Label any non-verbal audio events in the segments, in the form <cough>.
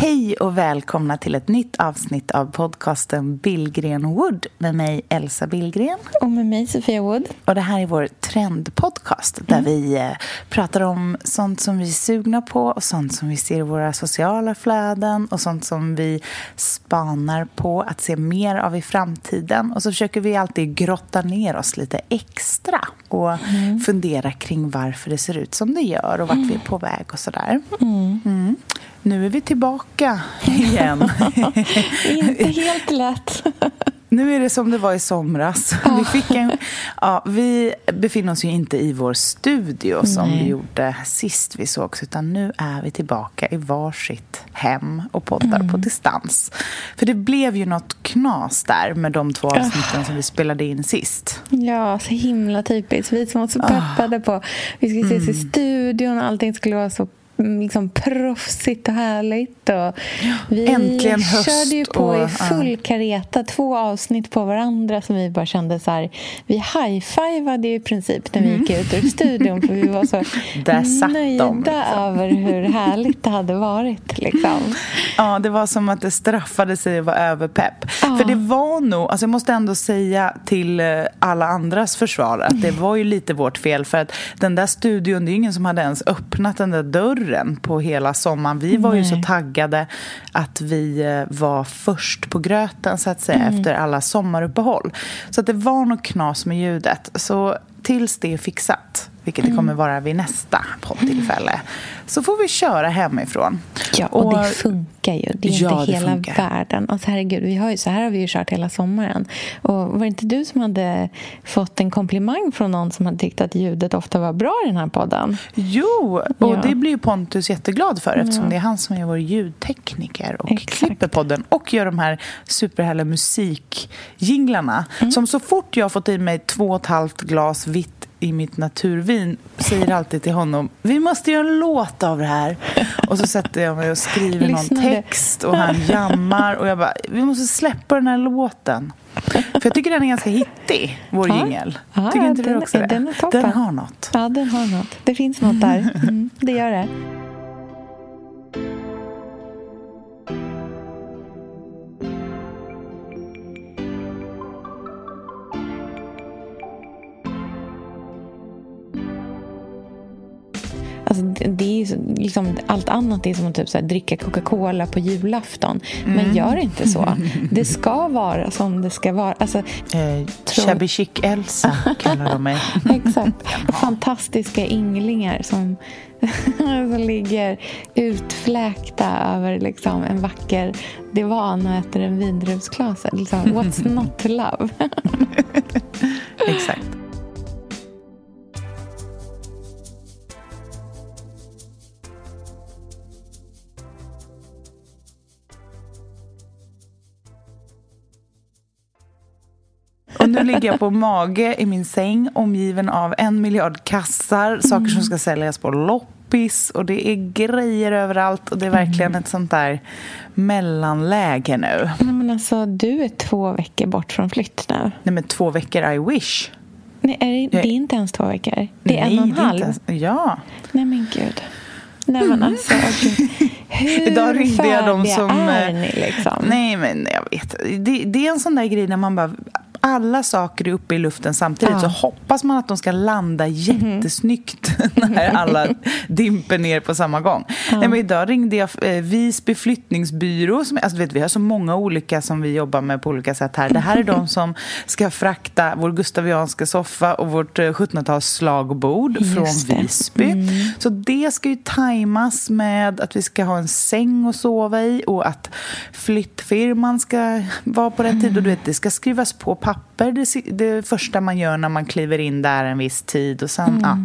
Hej och välkomna till ett nytt avsnitt av podcasten Billgren Wood med mig Elsa Billgren. Och med mig Sofia Wood. Och det här är vår trendpodcast där vi eh, pratar om sånt som vi är sugna på och sånt som vi ser i våra sociala flöden och sånt som vi spanar på att se mer av i framtiden. Och så försöker vi alltid grotta ner oss lite extra och fundera kring varför det ser ut som det gör och vart vi är på väg och sådär. Mm. Nu är vi tillbaka igen. <laughs> Inte helt lätt. Nu är det som det var i somras. Vi, fick en, ja, vi befinner oss ju inte i vår studio som Nej. vi gjorde sist vi sågs utan nu är vi tillbaka i varsitt hem och poddar på distans. För det blev ju något knas där med de två avsnitten som vi spelade in sist. Ja, så himla typiskt. Vi som var så peppade på vi skulle ses i studion och allting skulle vara så mm, liksom proffsigt och härligt. Och vi Äntligen höst körde ju på och- i ja. full kareta, två avsnitt på varandra som vi bara kände så här. Vi high-fivade i princip när vi gick ut ur studion för vi var så <laughs> de, nöjda liksom. över hur härligt det hade varit. Liksom. Ja, det var som att det straffade sig att vara överpepp. För det var nog, alltså jag måste ändå säga till eh, alla andras försvar att det var ju lite vårt fel. För att den där studion, det är ingen som hade ens öppnat den där dörren på hela sommaren. Vi var ju så taggade att vi eh, var först på gröten så att säga efter alla sommaruppehåll. Så att det var nog knas med ljudet. Så tills det är fixat, vilket det kommer vara vid nästa poddtillfälle, så får vi köra hemifrån. Ja, och, det funkar ju. Det är Ja, inte hela funkar. världen. Alltså, herregud, vi har ju, så här har vi ju kört hela sommaren. Och var det inte du som hade fått en komplimang från någon som hade tyckt att ljudet ofta var bra i den här podden? Jo, och Ja. det blir ju Pontus jätteglad för eftersom det är han som är vår ljudtekniker och Exakt. klipper podden och gör de här superhärliga musikjinglarna. Mm. Som så fort jag har fått i mig två och ett halvt glas vitt i mitt naturvin säger alltid till honom vi måste göra en låt av det här. Och så sätter jag mig och skriver någon du? text och han jammar och jag bara vi måste släppa den här låten. För jag tycker den är ganska hittig, vår Ja. jingel. Tycker inte du den- också det? den är toppen. den har något. Ja, den har något. Det finns något där. <laughs> Mm, det gör det. Alltså, det är liksom, allt annat är som att typ, så här, dricka Coca-Cola på julafton. Men gör inte så. <laughs> Det ska vara som det ska vara. Alltså, Eh, Shabby chic Elsa kallar de mig. <laughs> Exakt. Fantastiska ynglingar som, <laughs> som ligger utfläkta över liksom, en vacker divan och äter en vindruvsklase. Liksom, what's not to love? Exakt. Och nu ligger jag på mage i min säng omgiven av en miljard kassar, saker som ska säljas på loppis och det är grejer överallt och det är verkligen ett sånt där mellanläge nu. Nej, men alltså, du är två veckor bort från flytt nu. Nej men två veckor, I wish. Nej, är det, Jag- det är inte ens två veckor. Det är en Nej, och en det är halv. ens- Ja. Nej, men gud. Nej, men alltså, okej. <laughs> Hur Idag ringde jag dem som... är eh, ni liksom? Nej, men jag vet. Det, det är en sån där grej när man bara... alla saker är uppe i luften samtidigt Ja. så hoppas man att de ska landa jättesnyggt <laughs> när alla dimper ner på samma gång. Nej, men idag ringde jag eh, Visby flyttningsbyrå. Som, alltså, vet, vi har så många olika som vi jobbar med på olika sätt här. Det här är de <laughs> som ska frakta vår gustavianska soffa och vårt eh, 1700-tals slagbord Just från det. Mm. Visby. Så det ska ju tajmas med att vi ska ha en säng att sova i och att flyttfirman ska vara på rätt tid. Och du vet, det ska skrivas på papper det, det första man gör när man kliver in där en viss tid. Och sen, ja.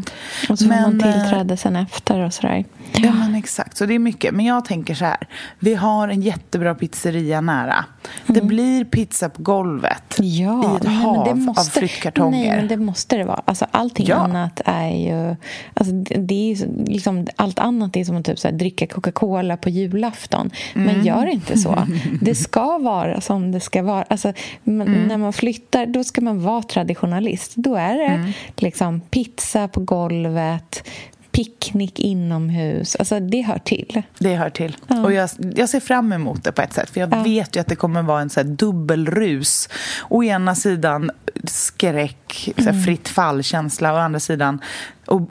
Och så får man eh, tillträde sen efter och sådär. Ja, men exakt. Så det är mycket. Men jag tänker så här. Vi har en jättebra pizzeria nära. Det blir pizza på golvet Mm. Ja, i ett nej, hav det måste, av flyttkartonger. Nej, men det måste det vara. Alltså, allting Ja. annat är ju... Alltså, det är liksom, allt annat är som att typ, så här, dricka Coca-Cola på julafton. Mm. Men gör inte så. <laughs> Det ska vara som det ska vara. Alltså, Mm. När man flyttar, då ska man vara traditionalist. Då är det Mm. liksom pizza på golvet, picknick inomhus. Alltså, det hör till. Det hör till. Och jag, jag ser fram emot det på ett sätt. För jag Ja. vet ju att det kommer vara en så här dubbelrus. Å ena sidan skräck, så Mm. här fritt fall-känsla. Å andra sidan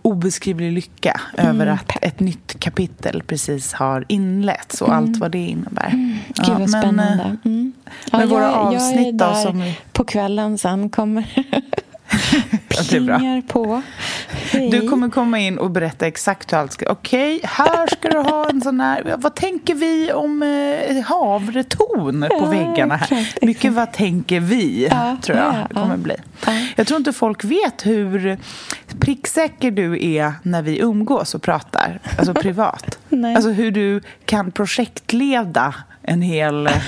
obeskrivlig lycka över Mm. att ett nytt kapitel precis har inletts och allt vad det innebär. Mm. Gud, Ja, vad men, spännande. eh, Mm. men våra jag, jag avsnitt är då där som- på kvällen sen kommer <laughs> Plingar på. Hej. Du kommer komma in och berätta exakt hur allt ska... Okej, här ska du ha en sån här... Vad tänker vi om eh, havreton på Ja, väggarna här? exakt, Mycket exakt. vad tänker vi, Ja, tror jag ja, det kommer bli. Ja. Jag tror inte folk vet hur pricksäker du är när vi umgås och pratar, alltså privat. <laughs> Nej. Alltså hur du kan projektleda en hel... <laughs>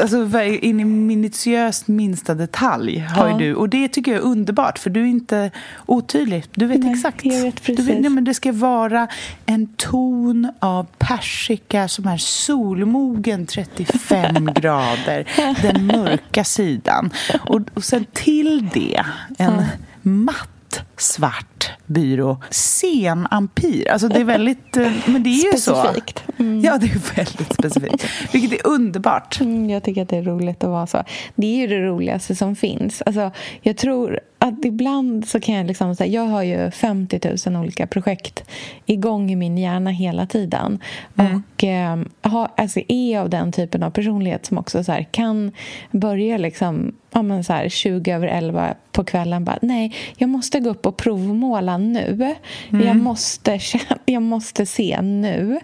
Alltså in i minutiöst minsta detalj har Ja. du. Och det tycker jag är underbart, för du är inte otydlig. Du vet Nej, exakt. jag vet Du precis. nej, men det ska vara en ton av persika som är solmogen 35 <laughs> grader, den mörka sidan. Och, och sen till det en matt svart byrå, sen ampir. Alltså det är väldigt, eh, men det är ju så. Specifikt. Mm. Ja, det är väldigt specifikt. Vilket är underbart. Mm, jag tycker att det är roligt att vara så. Det är ju det roligaste som finns. Alltså, jag tror att ibland så kan jag liksom säga, jag har ju 50 000 olika projekt igång i min hjärna hela tiden. Och eh, ha, alltså, är av den typen av personlighet som också så här, kan börja liksom ja, men så här, 20 över 11 på kvällen bara, nej, jag måste gå upp och provmåla nu. Jag, måste, jag måste se nu.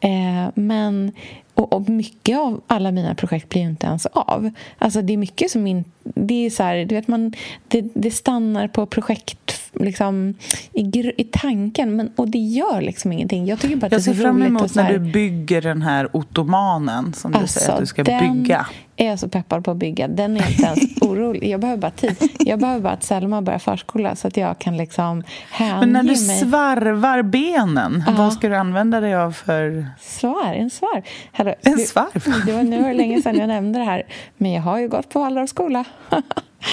Eh, men och, och mycket av alla mina projekt blir ju inte ens av. Alltså det är mycket som in, det är så här, du vet man, det, det stannar på projekt liksom, i, i tanken men, och det gör liksom ingenting. Jag tycker bara att Jag det ser är så fram emot när här, du bygger den här ottomanen som du säger att du ska Alltså, den bygga. Är jag så peppad på att bygga. Den är inte ens <laughs> orolig. Jag behöver bara tid. Jag behöver bara att Selma börjar förskola så att jag kan liksom hänge Men när du mig. svarvar benen, Ja. vad ska du använda dig av för... Svar, en svarv. Hallå, En svarv? <laughs> Det var nu var det länge sedan jag nämnde det här. Men jag har ju gått på Waldorfskola. <laughs>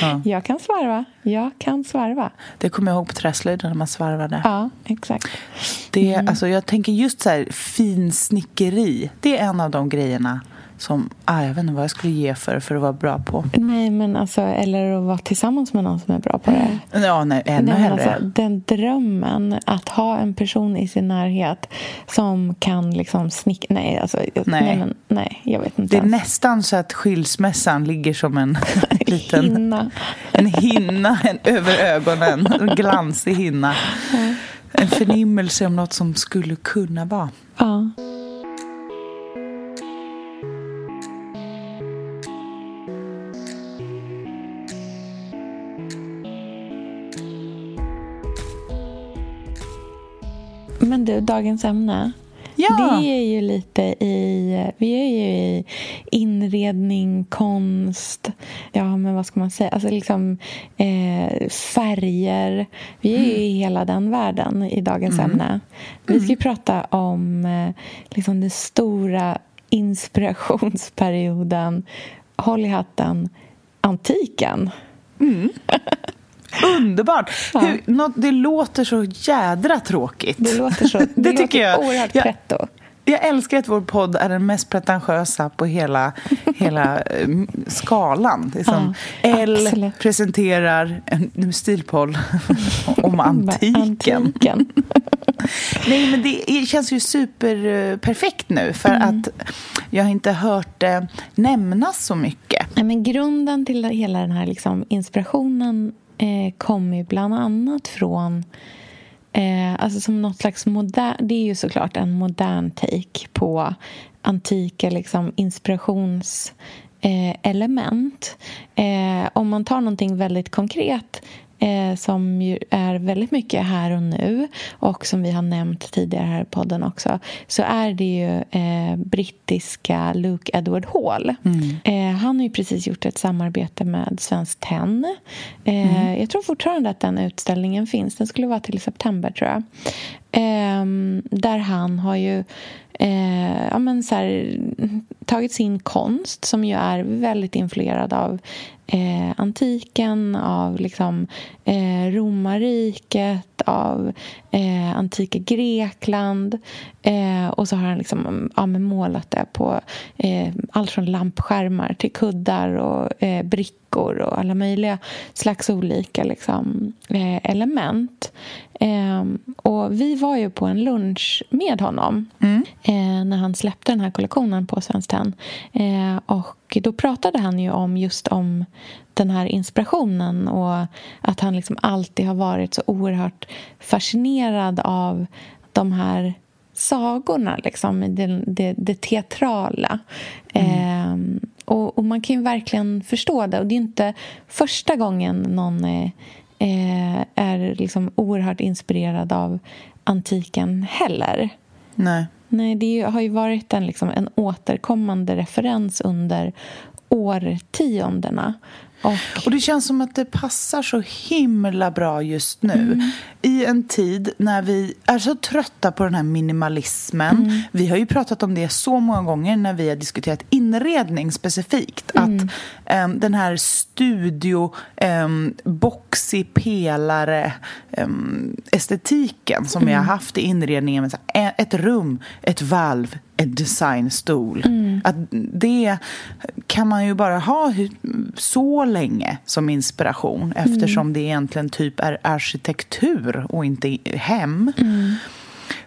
Ja. Jag kan svarva. Jag kan svarva. Det kommer jag ihåg på träslöjden när man svarvade. Ja, exakt. Det, Mm. alltså, jag tänker just så här, finsnickeri. Det är en av de grejerna som ah, jag vet inte vad jag skulle ge för, för att vara bra på. Nej, men alltså, eller att vara tillsammans med någon som är bra på det. Ja, nej, ännu Nej, hellre. alltså, den drömmen att ha en person i sin närhet som kan liksom snicka... Nej, alltså, Nej. nej, men, nej, jag vet inte det är ens. nästan så att skilsmässan ligger som en <laughs> liten Hinna. en hinna en, över ögonen. En glansig hinna. En förnimmelse om något som skulle kunna vara. Ja. Men du, dagens ämne. Ja. Vi är ju lite i, vi är ju i inredning, konst, ja men vad ska man säga, alltså liksom eh, färger. Vi är ju i hela den världen i dagens ämne. Vi ska ju prata om eh, liksom den stora inspirationsperioden, håll i hatten, antiken. <laughs> Underbart! Ja. Hur, något, det låter så jädra tråkigt. Det låter så, <laughs> det, Det tycker låter jag. oerhört pretto. Jag älskar att vår podd är den mest pretentiösa på hela, <laughs> hela eh, skalan. Det är som Ja, L absolut. presenterar en stilpodd <laughs> om antiken. Antiken. Nej, men det känns ju superperfekt nu för att jag har inte hört det nämnas så mycket. Ja, men grunden till hela den här liksom, inspirationen eh, kommer ju bland annat från eh, alltså som något slags modern... Det är ju såklart en modern take på antika liksom, inspirationselement. Eh, element. eh, om man tar någonting väldigt konkret eh, som ju är väldigt mycket här och nu och som vi har nämnt tidigare här i podden också så är det ju eh, brittiska Luke Edward Hall. Eh, han har ju precis gjort ett samarbete med Svenskt Tenn. Eh, Jag tror fortfarande att den utställningen finns. Den skulle vara till september, tror jag. Ehm, där han har ju eh, ja, men så här, tagit sin konst som ju är väldigt influerad av eh, antiken, av liksom, eh, romarriket, av eh, antika Grekland. Eh, och så har han liksom, ja, men målat det på eh, allt från lampskärmar till kuddar och eh, brickor och alla möjliga slags olika liksom, eh, element. Eh, och vi var ju på en lunch med honom eh, när han släppte den här kollektionen på Svenskt Tenn. Eh, och då pratade han ju om just om den här inspirationen och att han liksom alltid har varit så oerhört fascinerad av de här sagorna, liksom, det, det, det teatrala. Eh, och, och man kan ju verkligen förstå det. Och det är inte första gången någon eh, är liksom oerhört inspirerad av antiken heller. Nej. Nej, det har ju varit en, liksom, en återkommande referens under årtiondena. Och, Och det känns som att det passar så himla bra just nu. I en tid när vi är så trötta på den här minimalismen. Vi har ju pratat om det så många gånger när vi har diskuterat inredning specifikt. Att em, den här studio, um, boxig pelare em, estetiken som vi har haft i inredningen. Med så här, ett rum, ett valv, ett designstol. Att det kan man ju bara ha så länge som inspiration eftersom det egentligen typ är arkitektur och inte hem.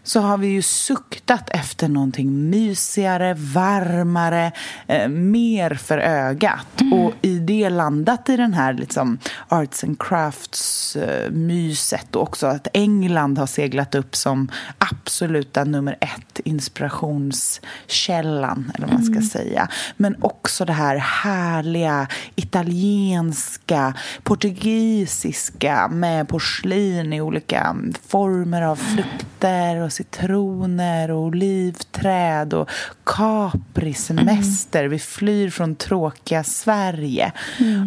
Så har vi ju suktat efter någonting mysigare, varmare, eh, mer för ögat. Och i det landat i den här liksom, arts and crafts-myset och också att England har seglat upp som absoluta nummer ett inspirationskällan, eller vad man ska säga. Men också det här härliga italienska, portugisiska med porslin i olika former av frukter och citroner och olivträd och Capri-semester. Vi flyr från tråkiga Sverige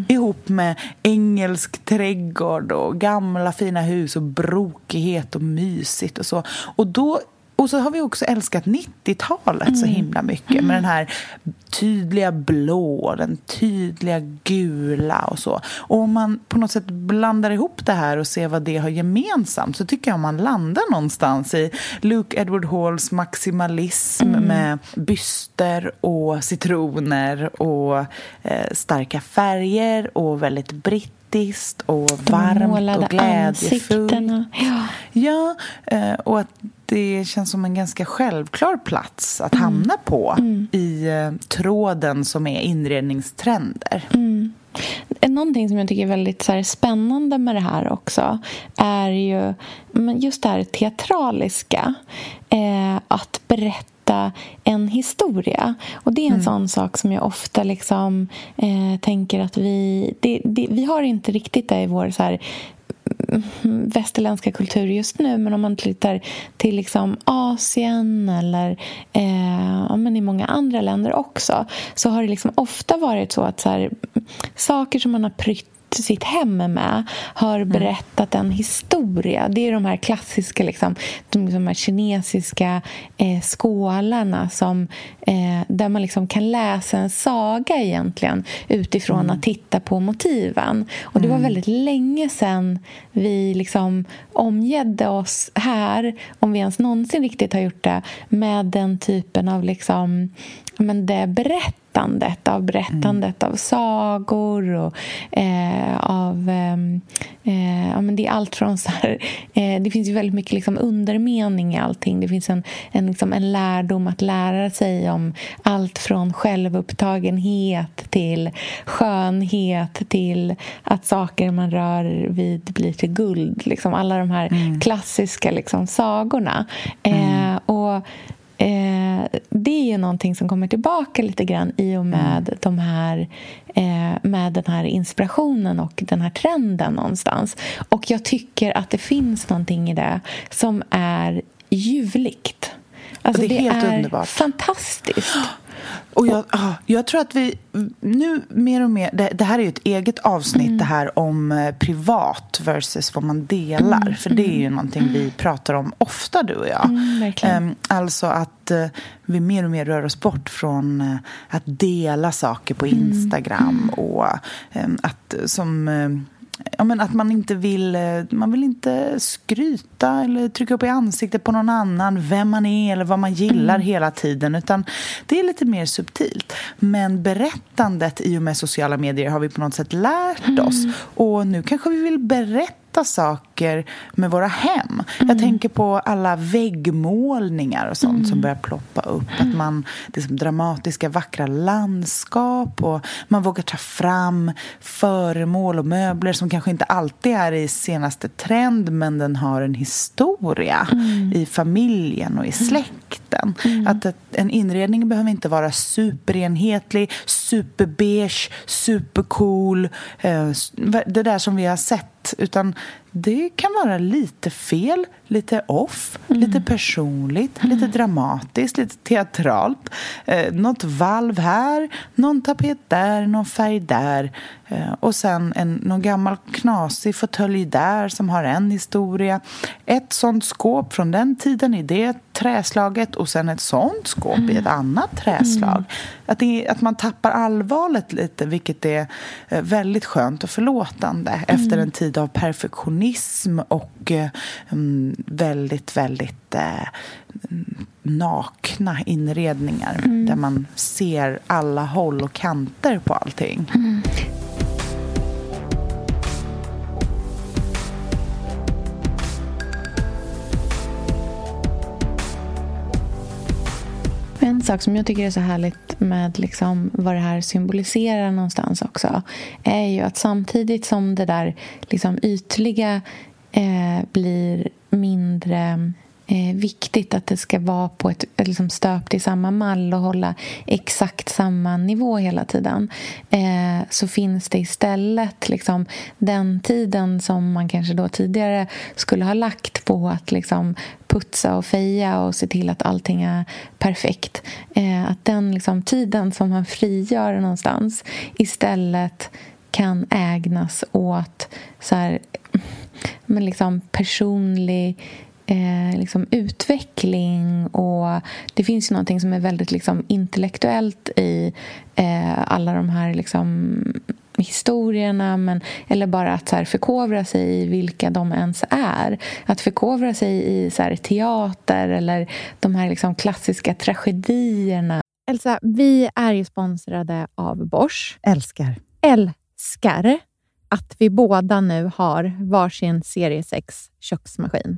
ihop med engelsk trädgård och gamla fina hus och brokighet och mysigt och så. Och då och så har vi också älskat 90-talet så himla mycket med den här tydliga blå, den tydliga gula och så. Och om man på något sätt blandar ihop det här och ser vad det har gemensamt så tycker jag man landar någonstans i Luke Edward Halls maximalism med byster och citroner och eh, starka färger och väldigt brittiskt och de varmt och glädjefullt. ansiktena. Ja. Ja, eh, och att det känns som en ganska självklar plats att hamna på i eh, tråden som är inredningstrender. Någonting som jag tycker är väldigt så här, spännande med det här också är ju just det här teatraliska. Eh, att berätta en historia. Och Det är en sån sak som jag ofta liksom, eh, tänker att vi... Det, det, vi har inte riktigt det i vår så här, västerländska kultur just nu men om man tittar till liksom Asien eller eh, men i många andra länder också så har det liksom ofta varit så att så här, saker som man har prytt sitt hem med har berättat en historia. Det är de här klassiska, liksom, de, de här kinesiska eh, skålarna som, eh, där man liksom kan läsa en saga egentligen utifrån att titta på motiven. Och Det var väldigt länge sedan vi liksom omgädde oss här, om vi ens någonsin riktigt har gjort det, med den typen av liksom, men det berättandet, av berättandet av sagor och eh, av... ehm, Eh, ja, men det är allt från... Så här, <laughs> eh, det finns ju väldigt mycket liksom undermening i allting. Det finns en, en, liksom en lärdom att lära sig om allt från självupptagenhet till skönhet till att saker man rör vid blir till guld. Liksom alla de här klassiska liksom, sagorna. Eh, och Eh, det är ju någonting som kommer tillbaka lite grann i och med, de här, eh, med den här inspirationen och den här trenden någonstans. Och jag tycker att det finns någonting i det som är ljuvligt. Alltså, det är helt underbart. fantastiskt. Och jag, ah, jag tror att vi nu mer och mer... Det, det här är ju ett eget avsnitt det här om eh, privat versus vad man delar. För det är ju någonting vi pratar om ofta, du och jag. verkligen. Ehm, alltså att eh, vi mer och mer rör oss bort från eh, att dela saker på Instagram och ehm, att som... Ja, men att man inte vill, eh, man vill inte skryta eller trycka upp i ansiktet på någon annan vem man är eller vad man gillar hela tiden. Utan det är lite mer subtilt. Men berättandet i och med sociala medier har vi på något sätt lärt oss. Och nu kanske vi vill berätta saker med våra hem. Jag tänker på alla väggmålningar och sånt som börjar ploppa upp. Att man, det är som dramatiska, vackra landskap och man vågar ta fram föremål och möbler som kanske inte alltid är i senaste trend men den har en historia i familjen och i släkten. Att ett, en inredning behöver inte vara superenhetlig, superbeige, supercool. Eh, det där som vi har sett utan det kan vara lite fel, lite off, lite personligt, lite dramatiskt, lite teatralt. Eh, något valv här, någon tapet där, någon färg där. Eh, och sen en, någon gammal knasig fåtölj där som har en historia. Ett sånt skåp från den tiden i det träslaget och sen ett sånt skåp i ett annat träslag. Att, det, att man tappar allvaret lite, vilket är eh, väldigt skönt och förlåtande efter en tid av perfektionism och eh, mm, väldigt, väldigt eh, mm, nakna inredningar där man ser alla håll och kanter på allting. En sak som jag tycker är så härligt med liksom vad det här symboliserar någonstans också är ju att samtidigt som det där liksom ytliga eh, blir mindre eh, viktigt att det ska vara på ett liksom stöpt i samma mall och hålla exakt samma nivå hela tiden eh, så finns det istället liksom, den tiden som man kanske då tidigare skulle ha lagt på att liksom, putsa och feja och se till att allting är perfekt. Eh, att den liksom, tiden som man frigör någonstans istället kan ägnas åt så här, men liksom personlig eh, liksom utveckling. och Det finns ju någonting som är väldigt liksom, intellektuellt i eh, alla de här liksom, historierna men, eller bara att så här, förkovra sig i vilka de ens är. Att förkovra sig i så här, teater eller de här liksom, klassiska tragedierna. Elsa, vi är ju sponsrade av Bosch. Älskar. Älskar att vi båda nu har varsin serie 6 köksmaskin.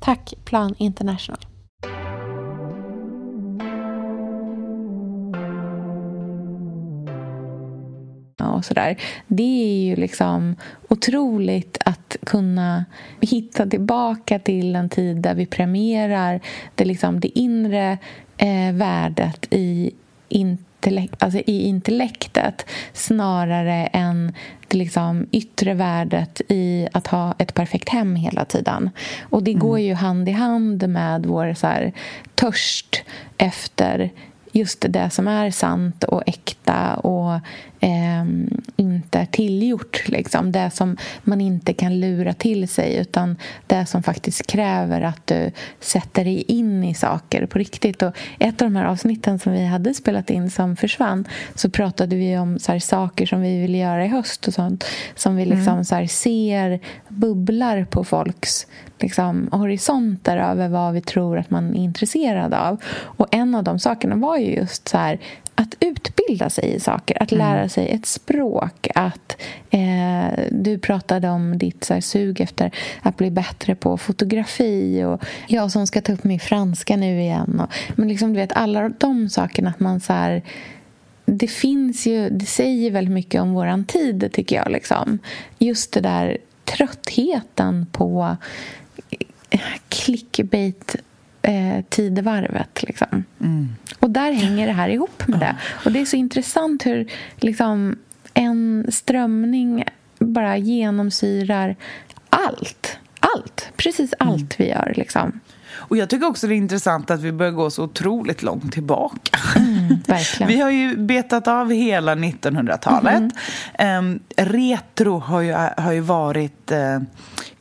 Tack Plan International. och sådär. Det är ju liksom otroligt att kunna hitta tillbaka till en tid där vi premierar det, liksom, det inre eh, värdet i intellekt, alltså i intellektet snarare än det liksom yttre värdet i att ha ett perfekt hem hela tiden. Och Det går ju hand i hand med vår så här, törst efter just det som är sant och äkta och eh, inte är tillgjort. Liksom. Det som man inte kan lura till sig utan det som faktiskt kräver att du sätter dig in i saker på riktigt. Och ett av de här avsnitten som vi hade spelat in som försvann så pratade vi om här, saker som vi vill göra i höst och sånt som vi liksom, mm. så här, ser bubblar på folks liksom, horisonter över vad vi tror att man är intresserad av. Och en av de sakerna var ju just så här, att utbilda sig i saker, att lära mm. sig ett språk. Att eh, Du pratade om ditt så här, sug efter att bli bättre på fotografi. och Jag som ska ta upp min franska nu igen. Och, men liksom, du vet, alla de sakerna, att man så här, det finns ju, det säger väldigt mycket om vår tid, tycker jag. Liksom. Just det där tröttheten på clickbait eh, tidevarvet. Liksom. Mm. Och där hänger det här ihop med det. Och det är så intressant hur liksom, en strömning bara genomsyrar allt. Allt. Precis allt mm. vi gör. Liksom. Och jag tycker också det är intressant att vi börjar gå så otroligt långt tillbaka. Mm, <laughs> vi har ju betat av hela 1900-talet. Mm. Um, retro har ju, har ju varit uh,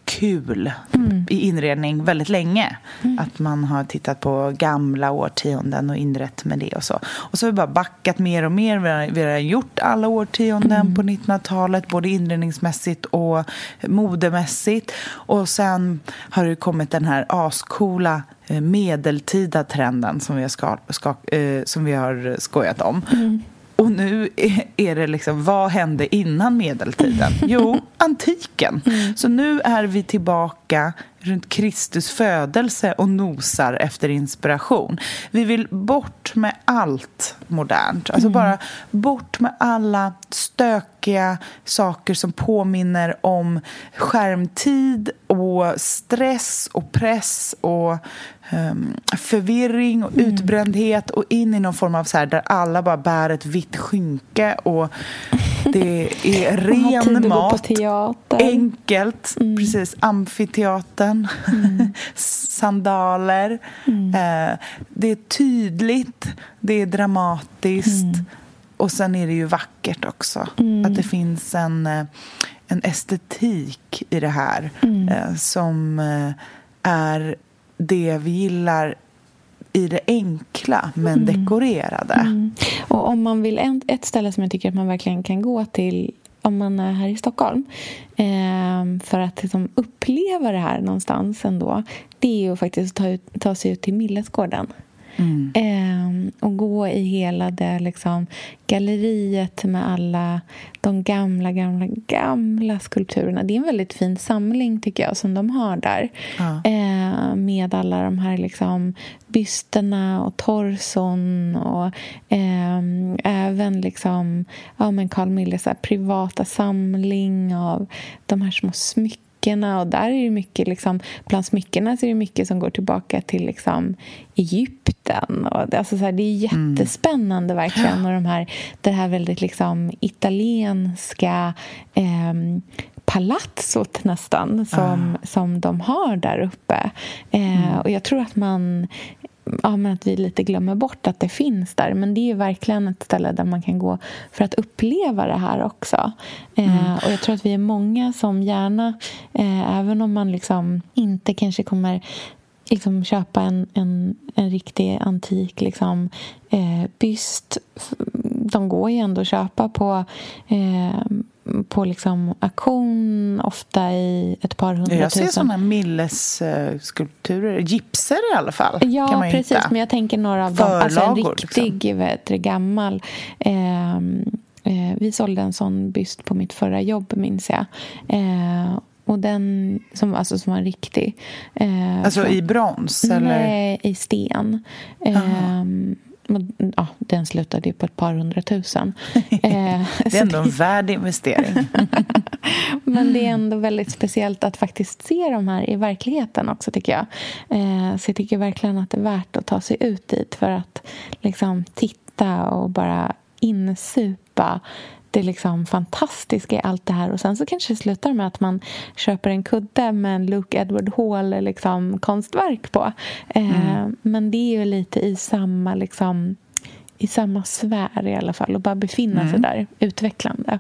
kul mm. i inredning väldigt länge. Mm. Att man har tittat på gamla årtionden och inrett med det och så. Och så har vi bara backat mer och mer. Vi har, vi har gjort alla årtionden mm. på 1900-talet, både inredningsmässigt och modemässigt. Och sen har det kommit den här ascoola eh, medeltida trenden som vi har, ska, ska, eh, som vi har skojat om. Mm. Och nu är det liksom, vad hände innan medeltiden? Jo, antiken. Mm. Så nu är vi tillbaka runt Kristus födelse och nosar efter inspiration. Vi vill bort med allt modernt. Alltså mm. bara bort med alla stökiga saker som påminner om skärmtid och stress och press och um, förvirring och mm. utbrändhet och in i någon form av så här där alla bara bär ett vitt skynke och det är ren mat, enkelt, mm. precis, amfiteatern, mm. <laughs> sandaler. Mm. Eh, det är tydligt, det är dramatiskt mm. och sen är det ju vackert också. Mm. Att det finns en, eh, en estetik i det här mm. eh, som eh, är det vi gillar i det enkla men mm. dekorerade. Mm. Och om man vill en, ett ställe som jag tycker att man verkligen kan gå till om man är här i Stockholm eh, för att liksom, uppleva det här någonstans ändå det är ju faktiskt att ta, ut, ta sig ut till Millesgården. Mm. Eh, och gå i hela det liksom, galleriet med alla de gamla, gamla, gamla skulpturerna. Det är en väldigt fin samling tycker jag som de har där. Ja. Eh, med alla de här liksom, bysterna och torson och eh, även liksom, ja, men Carl Milles privata samling av de här små smyckena smyckena och där är det mycket, liksom, bland smyckena så är det mycket som går tillbaka till liksom, Egypten. Och, alltså, så här, det är mm. jättespännande mm. verkligen. Och de här, det här väldigt liksom, italienska eh, palatsot nästan som, uh. som de har där uppe. Eh, mm. Och jag tror att man ja, men att vi lite glömmer bort att det finns där. Men det är verkligen ett ställe där man kan gå för att uppleva det här också. Eh, mm. och jag tror att vi är många som gärna, eh, även om man liksom inte kanske kommer liksom köpa en, en, en riktig antik liksom, eh, byst. De går ju ändå att köpa på eh, på liksom auktion, ofta i ett par hundratusen. Jag ser sådana Milles-skulpturer, gipser i alla fall. Ja, precis. Hitta. Men jag tänker några av dem, alltså en riktig, liksom. vet, gammal. Eh, eh, vi sålde en sån byst på mitt förra jobb, minns jag. Eh, och den som, alltså, som var riktig. Eh, alltså från, i brons? Nej, eller? i sten. Eh, ja, den slutade ju på ett par hundratusen. <laughs> Eh, det är ändå en värd investering. <laughs> Men det är ändå väldigt speciellt att faktiskt se de här i verkligheten också, tycker jag. Eh, så jag tycker verkligen att det är värt att ta sig ut dit för att liksom titta och bara insupa det liksom fantastiska i allt det här. Och Sen så kanske det slutar med att man köper en kudde med en Luke Edward Hall liksom, konstverk på. Eh, mm. Men det är ju lite i samma, liksom, i samma sfär i alla fall. Och bara befinna mm. sig där, utvecklande.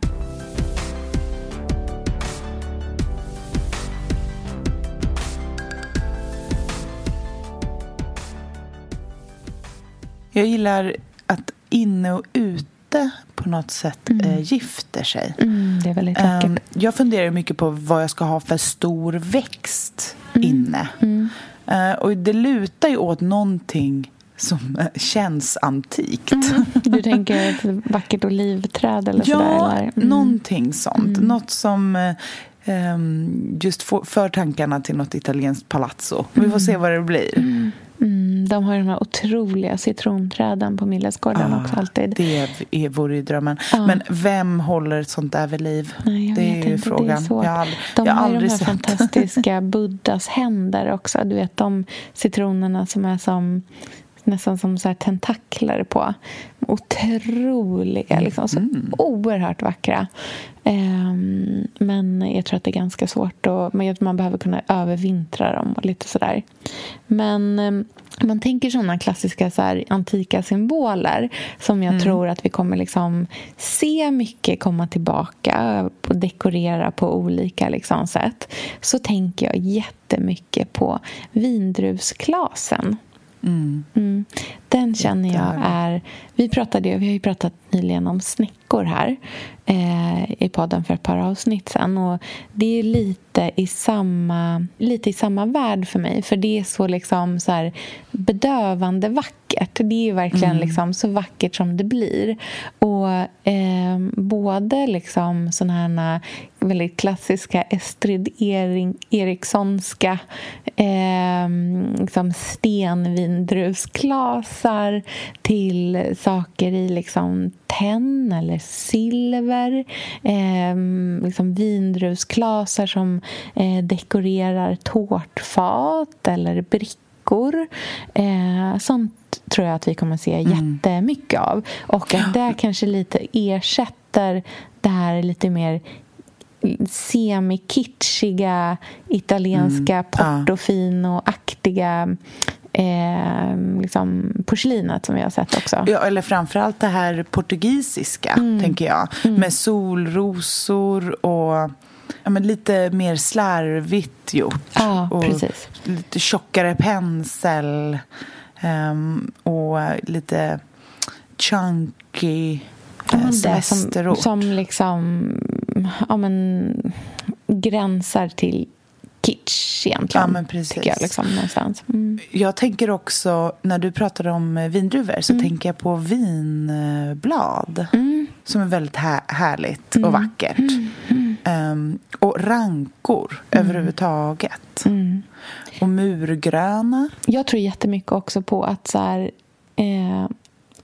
Jag gillar att inne och ute inte på något sätt mm. eh, gifter sig. Mm, det är väldigt vackert. Um, jag funderar mycket på vad jag ska ha för stor växt mm. inne. Uh, och det lutar ju åt någonting som eh, känns antikt. Mm. Du tänker ett vackert olivträd eller ja, sådär? Ja, mm. någonting sånt. Mm. Något som um, just för tankarna till något italienskt palazzo. Vi får mm. se vad det blir. Mm. De har ju de här otroliga citronträden på Millesgården ah, också alltid. Det är, vore ju drömmen. Ah. Men vem håller ett sånt där vid liv? Nej, det är ju inte, frågan. Det är jag har aldrig, de jag har, aldrig de här sett. fantastiska Buddhas händer också. Du vet de citronerna som är som nästan som så tentakler på. Otroliga, liksom, så mm. oerhört vackra. Um, men jag tror att det är ganska svårt. Och, man behöver kunna övervintra dem och lite sådär. Men um, man tänker sådana klassiska så här, antika symboler som jag mm. tror att vi kommer liksom se mycket komma tillbaka och dekorera på olika liksom, sätt så tänker jag jättemycket på vindruvsklasen. Mm. Mm. Den känner jag är... Vi, pratade, vi har ju pratat nyligen om snäckor här eh, i podden för ett par avsnitt sen. Och det är lite i samma, lite i samma värld för mig. För det är så, liksom, så bedövande vackert. Det är verkligen mm. liksom, så vackert som det blir. Och eh, både liksom såna här väldigt klassiska Estrid Erikssonska eh, liksom stenvindruvsglasar till saker i liksom tenn eller silver. Eh, liksom vindruvsglasar som eh, dekorerar tårtfat eller brickor. Eh, sånt tror jag att vi kommer se mm. jättemycket av. Och att det kanske lite ersätter det här lite mer semi-kitschiga italienska mm. portofino-aktiga eh, liksom porslinet som vi har sett också. Ja, eller framförallt det här portugisiska, mm. tänker jag. Mm. Med solrosor och ja, men lite mer slarvigt gjort. Ja, och precis. Lite tjockare pensel um, och lite chunky ja, det som, som liksom ja, men, gränsar till kitsch egentligen. Ja, men precis. Jag, liksom, någonstans. Mm. jag tänker också, när du pratar om vindruvor så mm. tänker jag på vinblad. Mm. Som är väldigt här, härligt och mm. vackert. Um, och rankor överhuvudtaget. Och murgröna. Jag tror jättemycket också på att, så här, eh,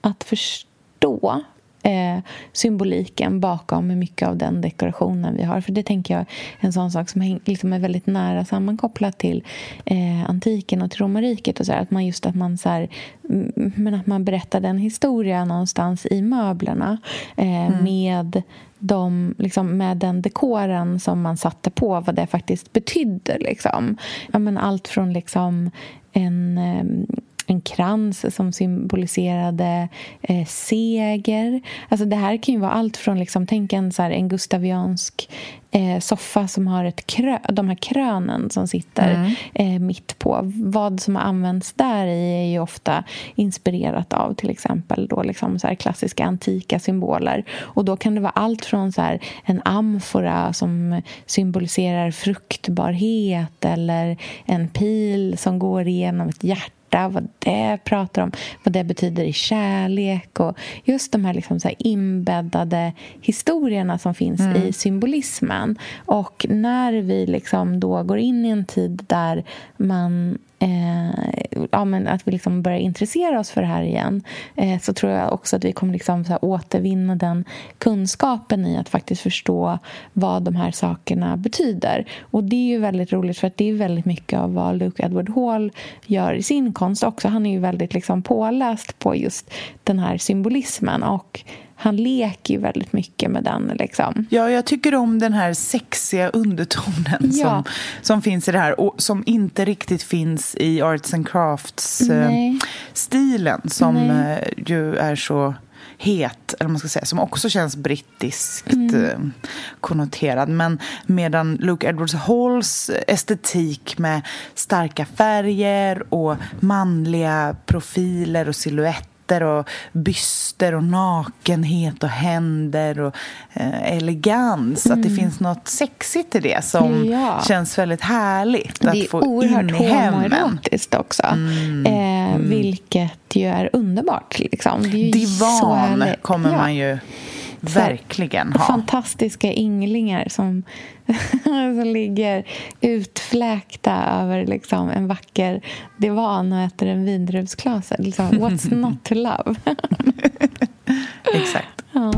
att förstå eh, symboliken bakom mycket av den dekorationen vi har. För det tänker jag är en sån sak som liksom är väldigt nära sammankopplat till eh, antiken och till romarriket. Och så här, att man just att man, så här, men att man berättar den historia någonstans i möblerna eh, mm. med de, liksom, med den dekoren som man satte på, vad det faktiskt betydde. Liksom. Ja, men allt från liksom, en en krans som symboliserade eh, seger. Alltså det här kan ju vara allt från, liksom, tänk en, så här, en gustaviansk eh, soffa som har ett krö, de här krönen som sitter mm. eh, mitt på. Vad som har använts där i är ju ofta inspirerat av till exempel då liksom så klassiska antika symboler. Och då kan det vara allt från så en amfora som symboliserar fruktbarhet eller en pil som går igenom ett hjärta vad det pratar om, vad det betyder i kärlek och just de här, liksom så här inbäddade historierna som finns mm. i symbolismen. Och när vi liksom då går in i en tid där man eh, ja, men att vi liksom börjar intressera oss för det här igen eh, så tror jag också att vi kommer liksom så här återvinna den kunskapen i att faktiskt förstå vad de här sakerna betyder. Och Det är ju väldigt roligt, för att det är väldigt mycket av vad Luke Edward Hall gör i sin konst också. Han är ju väldigt liksom påläst på just den här symbolismen. och han leker ju väldigt mycket med den. Liksom. Ja, jag tycker om den här sexiga undertonen ja. som, som finns i det här och som inte riktigt finns i Arts and Crafts-stilen eh, som eh, ju är så het, eller man ska säga, som också känns brittiskt mm. Eh, konnoterad. Men medan Luke Edwards Halls estetik med starka färger och manliga profiler och silhuetter fötter och byster och nakenhet och händer och eh, elegans. Mm. Att det mm. finns något sexigt i det som ja. känns väldigt härligt att få in i hemmen. Det är oerhört också. Mm. Eh, mm. vilket ju är underbart. Liksom. Det är Divan kommer ja. man ju verkligen ha. Fantastiska ynglingar som, <laughs> som ligger utfläkta över liksom, en vacker divan och äter en vindruvsklase. Liksom, what's <laughs> not to love? <laughs> Exakt. Ja.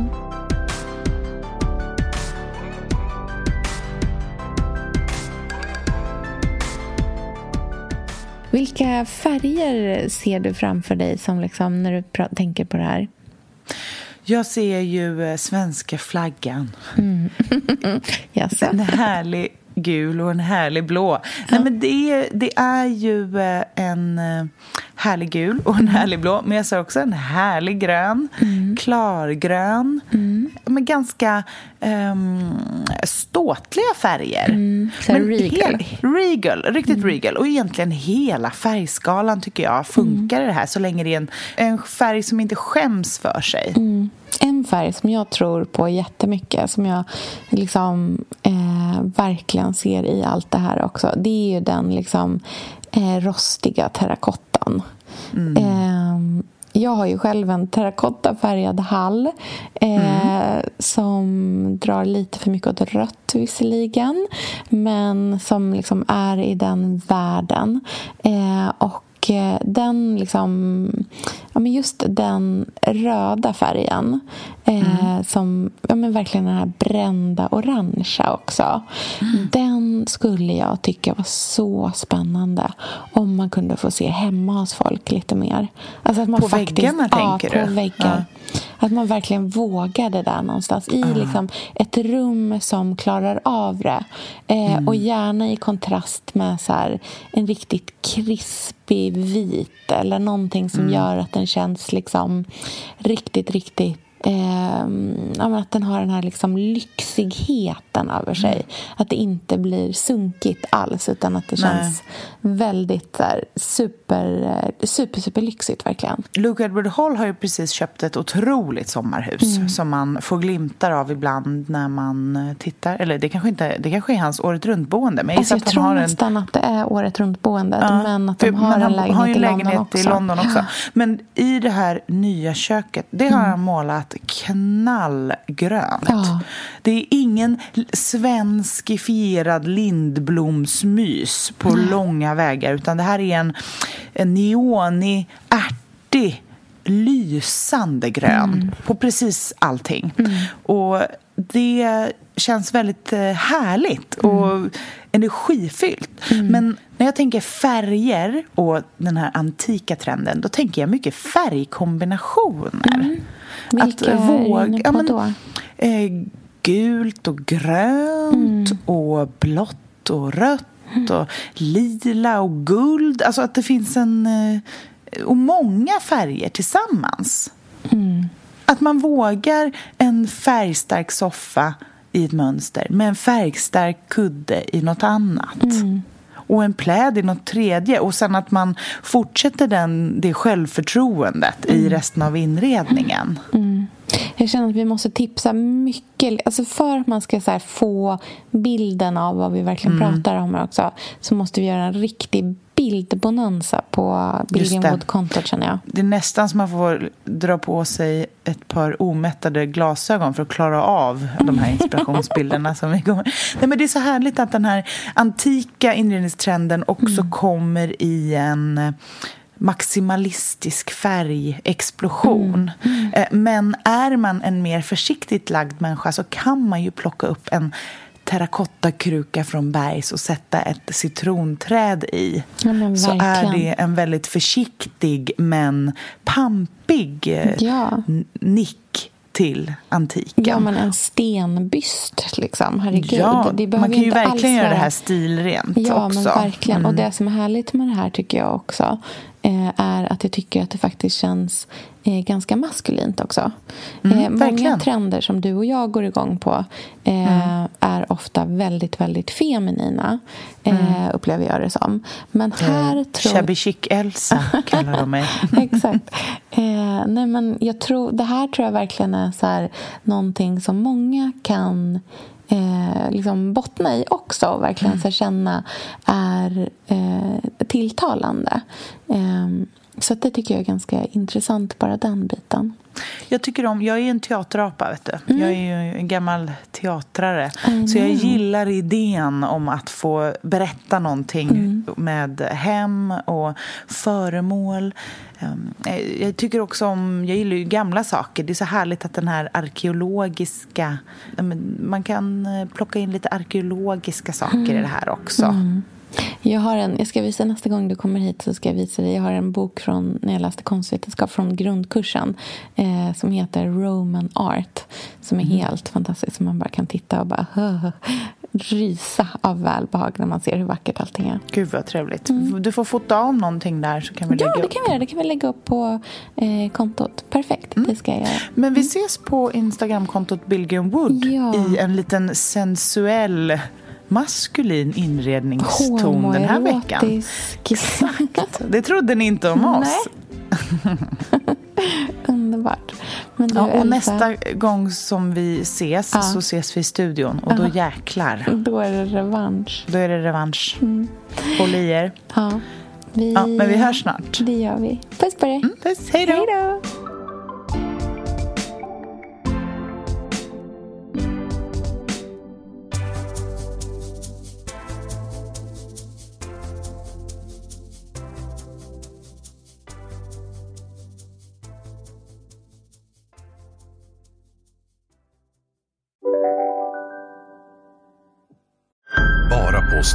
Vilka färger ser du framför dig som liksom, när du tänker på det här? Jag ser ju eh, svenska flaggan. Mm. <laughs> yes. En härlig gul och en härlig blå. Ja. Nej, men det, det är ju eh, en eh, härlig gul och en mm. härlig blå. Men jag ser också en härlig grön, mm. klargrön. Mm. Med ganska um, ståtliga färger. Mm. Men regal. Hel, regal. Riktigt mm. regal. Och egentligen hela färgskalan tycker jag funkar i det här. Så länge det är en, en färg som inte skäms för sig. En färg som jag tror på jättemycket, som jag liksom eh, verkligen ser i allt det här också, det är ju den liksom eh, rostiga terrakottan. Mm. Eh, jag har ju själv en terrakottafärgad hall eh, mm. som drar lite för mycket åt rött visserligen men som liksom är i den världen. Eh, och den liksom, ja, men just den röda färgen eh, mm. som ja, men verkligen den här brända orangea också. Mm. Den skulle jag tycka var så spännande om man kunde få se hemma hos folk lite mer. Alltså att man på faktiskt, väggarna, ja, tänker på du? Väggar. Ja. Att man verkligen vågar det där någonstans i uh. liksom, ett rum som klarar av det. Eh, mm. Och gärna i kontrast med så här, en riktigt krispig vit eller någonting som mm. gör att den känns liksom riktigt, riktigt eh, att den har den här liksom lyxigheten över sig. Mm. Att det inte blir sunkigt alls utan att det känns Nej. väldigt där, super, eh, super, super lyxigt verkligen. Luke Edward Hall har ju precis köpt ett otroligt sommarhus mm. som man får glimtar av ibland när man eh, tittar. Eller det kanske, inte, det kanske är hans året runt-boende. Men jag, alltså, jag tror har nästan en... att det är året runt-boendet ja, men att de har en lägenhet, har en lägenhet i, London i London också. <gasps> Men i det här nya köket, det har mm. han målat knallgrönt. Ja. Det är ingen svenskifierad Lindblomsmys på Nej. långa vägar utan det här är en, en neonig, ärtig lysande grön mm. på precis allting. Mm. Och det känns väldigt eh, härligt och mm. energifyllt. Mm. Men när jag tänker färger och den här antika trenden då tänker jag mycket färgkombinationer. Mm. Vilka att våga, är ja, men? Eh, gult och grönt mm. och blått och rött mm. och lila och guld. Alltså att det finns en... Eh, och många färger tillsammans. Att man vågar en färgstark soffa i ett mönster med en färgstark kudde i något annat. Och en pläd i något tredje. Och sen att man fortsätter den, det självförtroendet i resten av inredningen. Jag känner att vi måste tipsa mycket. Alltså för att man ska få bilden av vad vi verkligen Mm. pratar om också så måste vi göra en riktig bildbonanza på Billion det. Wood-kontot känner jag. Det är nästan som man får dra på sig ett par omättade glasögon för att klara av de här <laughs> inspirationsbilderna som vi kommer. Nej, men Det är så härligt att den här antika inredningstrenden också kommer i en maximalistisk färgexplosion. Eh, Men är man en mer försiktigt lagd människa så kan man ju plocka upp en terrakottakruka från Bergs och sätta ett citronträd i. Ja, så är det en väldigt försiktig men pampig eh, Ja. nick till antiken. Ja, men en stenbyst liksom. Herregud. Ja, det, det man kan ju verkligen göra det här stilrent Ja, också. men verkligen. Och Mm. det som är härligt med det här tycker jag också eh, är att jag tycker att det faktiskt känns eh, ganska maskulint också. Mm, eh, många trender som du och jag går igång på eh, är ofta väldigt, väldigt feminina, eh, upplever jag det som. Men här Eh, tror Shabby chic-Elsa kallar de mig. <laughs> Exakt. Eh, nej, men jag tror, det här tror jag verkligen är så här, någonting som många kan eh, liksom bottna i också och verkligen så här, känna är eh, tilltalande. Eh, så det tycker jag är ganska intressant, bara den biten. Jag tycker om, jag är en teaterapa, vet du. Mm. Jag är ju en gammal teatrare. Så jag gillar idén om att få berätta någonting Mm. med hem och föremål. Um, eh, Jag tycker också om, jag gillar ju gamla saker. Det är så härligt att den här arkeologiska, man kan eh, plocka in lite arkeologiska saker i det här också. Mm. Jag, har en, jag ska visa nästa gång du kommer hit så ska jag visa dig. Jag har en bok från när jag läste konstvetenskap från grundkursen eh, som heter Roman Art som är helt fantastisk. Som man bara kan titta och bara rysa av välbehag när man ser hur vackert allting är. Gud vad trevligt. Du får fota om någonting där så kan vi Mm. Ja, lägga det upp. kan vi göra. Det kan vi lägga upp på eh, kontot. Perfekt, det ska jag göra. Men vi ses på Instagramkontot Billgren Wood Ja. i en liten sensuell maskulin inredningston den här veckan. Exakt. Det trodde ni inte om oss. Nej. <laughs> Underbart. Men du, Ja, och Elsa, nästa gång som vi ses Ja. så ses vi i studion och då jäklar. Då är det revansch. Då är det revansch. Håll i er. Ja, vi, Ja, men vi hörs snart. Det gör vi. Puss på dig. Puss, hej då.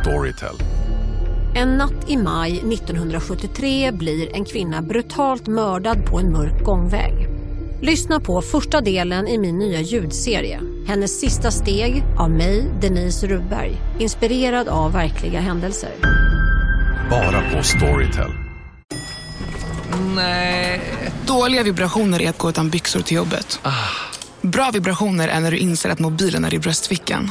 Storytel. En natt i maj 1973 blir en kvinna brutalt mördad på en mörk gångväg. Lyssna på första delen i min nya ljudserie. Hennes sista steg av mig, Denise Rubberg. Inspirerad av verkliga händelser. Bara på Storytel. Nej. Dåliga vibrationer är att gå utan byxor till jobbet. Bra vibrationer är när du inser att mobilen är i bröstfickan.